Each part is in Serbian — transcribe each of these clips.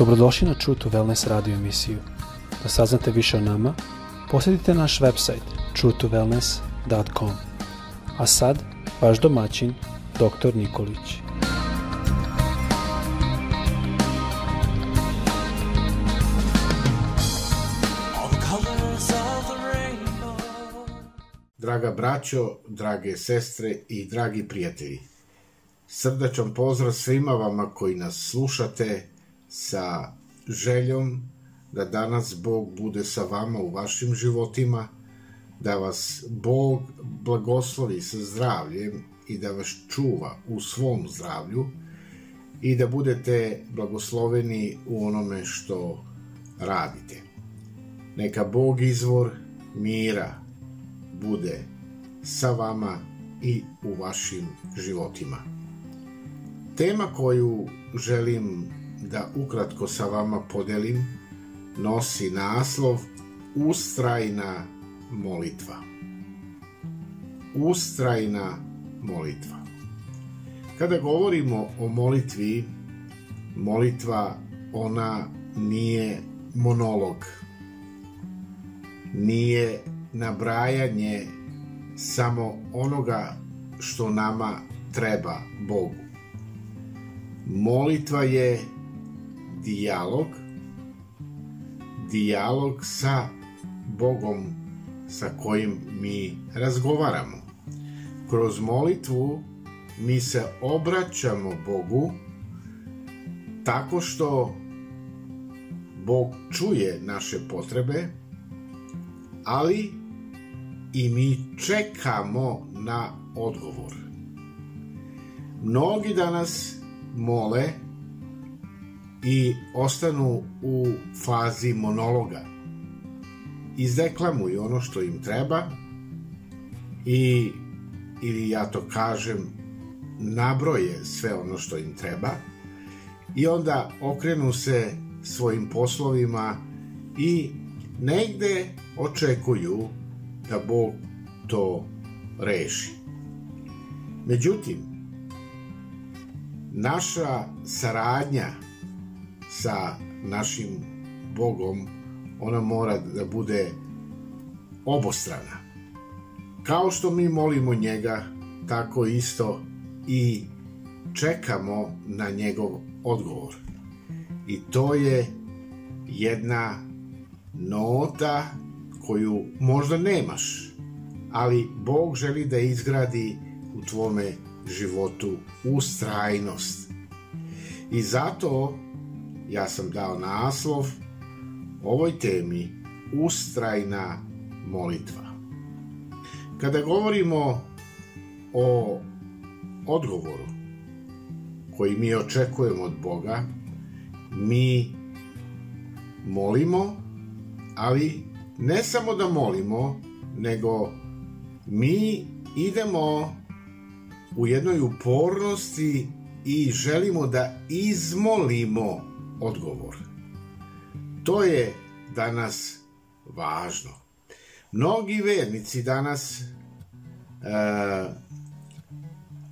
Dobrodošli na True to Wellness radio emisiju. Da saznate više o nama, posjetite naš website truetowellness.com. A sad, vaš domaćin, dr. Nikolić. Draga braćo, drage sestre i dragi prijatelji, srdačan pozdrav svima vama koji nas slušate sa željom da danas Bog bude sa vama u vašim životima, da vas Bog blagoslovi sa zdravljem i da vas čuva u svom zdravlju i da budete blagosloveni u onome što radite. Neka Bog izvor mira bude sa vama i u vašim životima. Tema koju želim da ukratko sa vama podelim nosi naslov Ustrajna molitva. Ustrajna molitva. Kada govorimo o molitvi, molitva ona nije monolog. Nije nabrajanje samo onoga što nama treba Bogu. Molitva je dijalog, dijalog sa Bogom sa kojim mi razgovaramo. Kroz molitvu mi se obraćamo Bogu tako što Bog čuje naše potrebe, ali i mi čekamo na odgovor. Mnogi danas mole i ostanu u fazi monologa. Izdeklamuju ono što im treba i, ili ja to kažem, nabroje sve ono što im treba i onda okrenu se svojim poslovima i negde očekuju da Bog to reši. Međutim, naša saradnja sa našim Bogom, ona mora da bude obostrana. Kao što mi molimo njega, tako isto i čekamo na njegov odgovor. I to je jedna nota koju možda nemaš, ali Bog želi da izgradi u tvome životu ustrajnost. I zato ja sam dao naslov ovoj temi ustrajna molitva. Kada govorimo o odgovoru koji mi očekujemo od Boga, mi molimo, ali ne samo da molimo, nego mi idemo u jednoj upornosti i želimo da izmolimo odgovor. To je danas važno. Mnogi vernici danas e,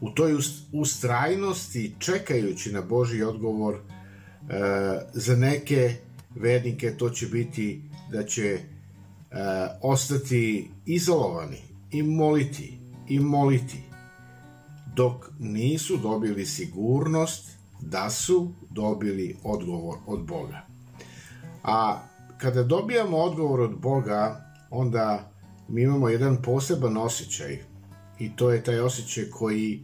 u toj ustrajnosti čekajući na Boži odgovor e, za neke vernike to će biti da će e, ostati izolovani i moliti i moliti dok nisu dobili sigurnost da su dobili odgovor od Boga. A kada dobijamo odgovor od Boga, onda mi imamo jedan poseban osjećaj i to je taj osjećaj koji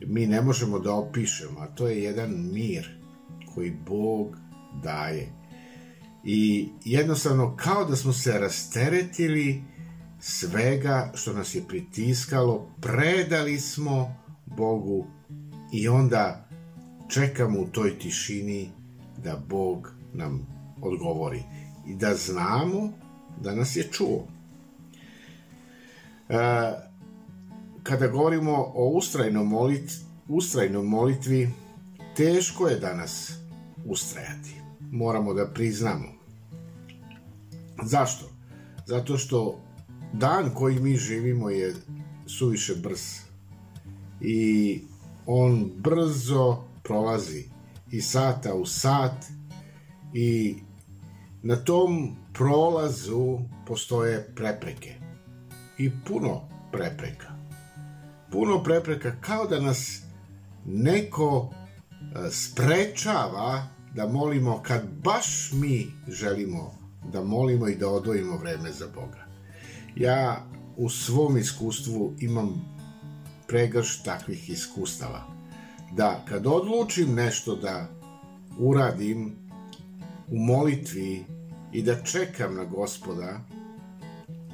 mi ne možemo da opišemo, a to je jedan mir koji Bog daje. I jednostavno kao da smo se rasteretili svega što nas je pritiskalo, predali smo Bogu i onda čekamo u toj tišini da Bog nam odgovori i da znamo da nas je čuo. E, kada govorimo o ustrajnom, molit, ustrajnom molitvi, teško je danas ustrajati. Moramo da priznamo. Zašto? Zato što dan koji mi živimo je suviše brz. I on brzo prolazi i sata u sat i na tom prolazu postoje prepreke i puno prepreka. Puno prepreka kao da nas neko e, sprečava da molimo kad baš mi želimo da molimo i da odvojimo vreme za Boga. Ja u svom iskustvu imam pregrš takvih iskustava. Da kad odlučim nešto da uradim u molitvi i da čekam na gospoda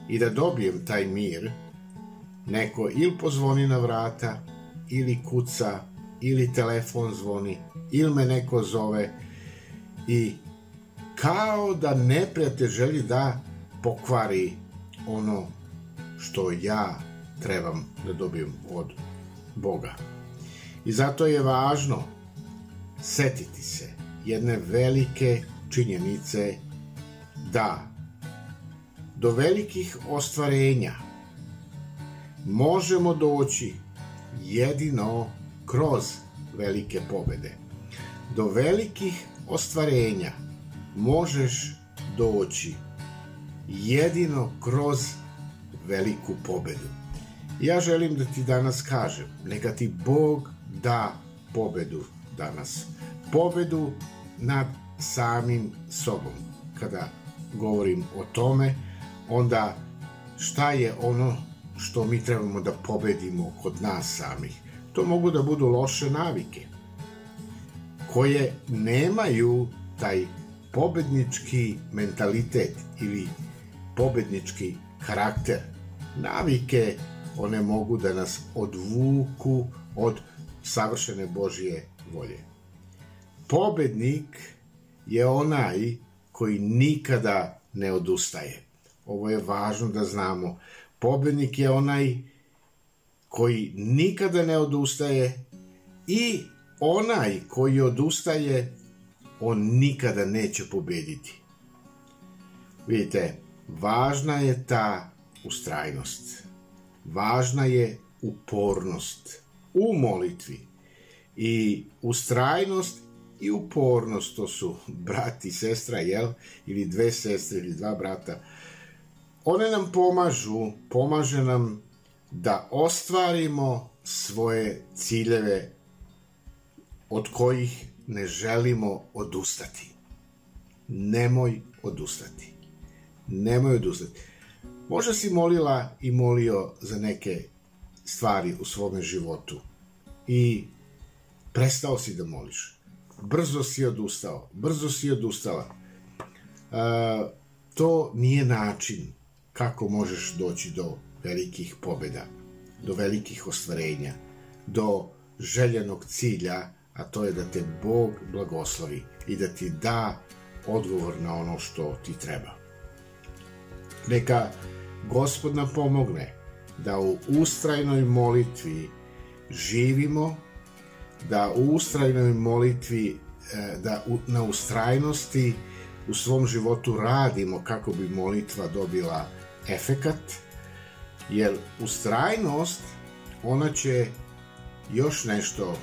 i da dobijem taj mir, neko ili pozvoni na vrata, ili kuca, ili telefon zvoni, ili me neko zove i kao da neprijatelj želi da pokvari ono što ja trebam da dobijem od Boga. I zato je važno setiti se jedne velike činjenice da do velikih ostvarenja možemo doći jedino kroz velike pobede. Do velikih ostvarenja možeš doći jedino kroz veliku pobedu. Ja želim da ti danas kažem, neka ti Bog da pobedu danas. Pobedu nad samim sobom. Kada govorim o tome, onda šta je ono što mi trebamo da pobedimo kod nas samih? To mogu da budu loše navike koje nemaju taj pobednički mentalitet ili pobednički karakter. Navike one mogu da nas odvuku od savršene Božje volje. Pobednik je onaj koji nikada ne odustaje. Ovo je važno da znamo. Pobednik je onaj koji nikada ne odustaje i onaj koji odustaje, on nikada neće pobediti. Vidite, važna je ta ustrajnost. Važna je upornost u molitvi. I ustrajnost i upornost, to su brat i sestra, jel? Ili dve sestre ili dva brata. One nam pomažu, pomaže nam da ostvarimo svoje ciljeve od kojih ne želimo odustati. Nemoj odustati. Nemoj odustati. Možda si molila i molio za neke stvari u svome životu i prestao si da moliš. Brzo si odustao, brzo si odustala. E, to nije način kako možeš doći do velikih pobeda, do velikih ostvarenja, do željenog cilja, a to je da te Bog blagoslovi i da ti da odgovor na ono što ti treba. Neka Gospod nam pomogne da u ustrajnoj molitvi živimo, da u ustrajnoj molitvi, e, da na ustrajnosti u svom životu radimo kako bi molitva dobila efekat, jer ustrajnost, ona će još nešto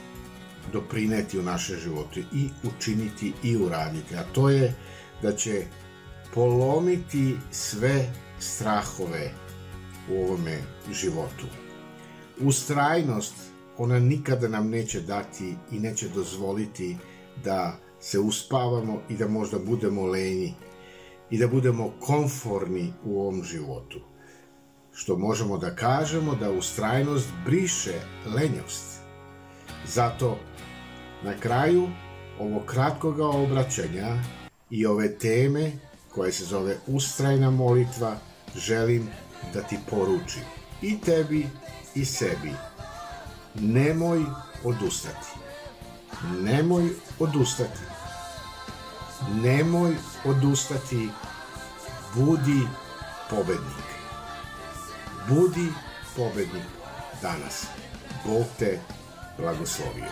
doprineti u naše živote i učiniti i uraditi, a to je da će polomiti sve strahove u ovome životu. Ustrajnost, ona nikada nam neće dati i neće dozvoliti da se uspavamo i da možda budemo lenji i da budemo konforni u ovom životu. Što možemo da kažemo da ustrajnost briše lenjost. Zato na kraju ovog kratkoga obraćanja i ove teme koje se zove ustrajna molitva želim da ti poručim. I tebi i sebi. Nemoj odustati. Nemoj odustati. Nemoj odustati. Budi pobednik. Budi pobednik danas. Bog te blagoslovio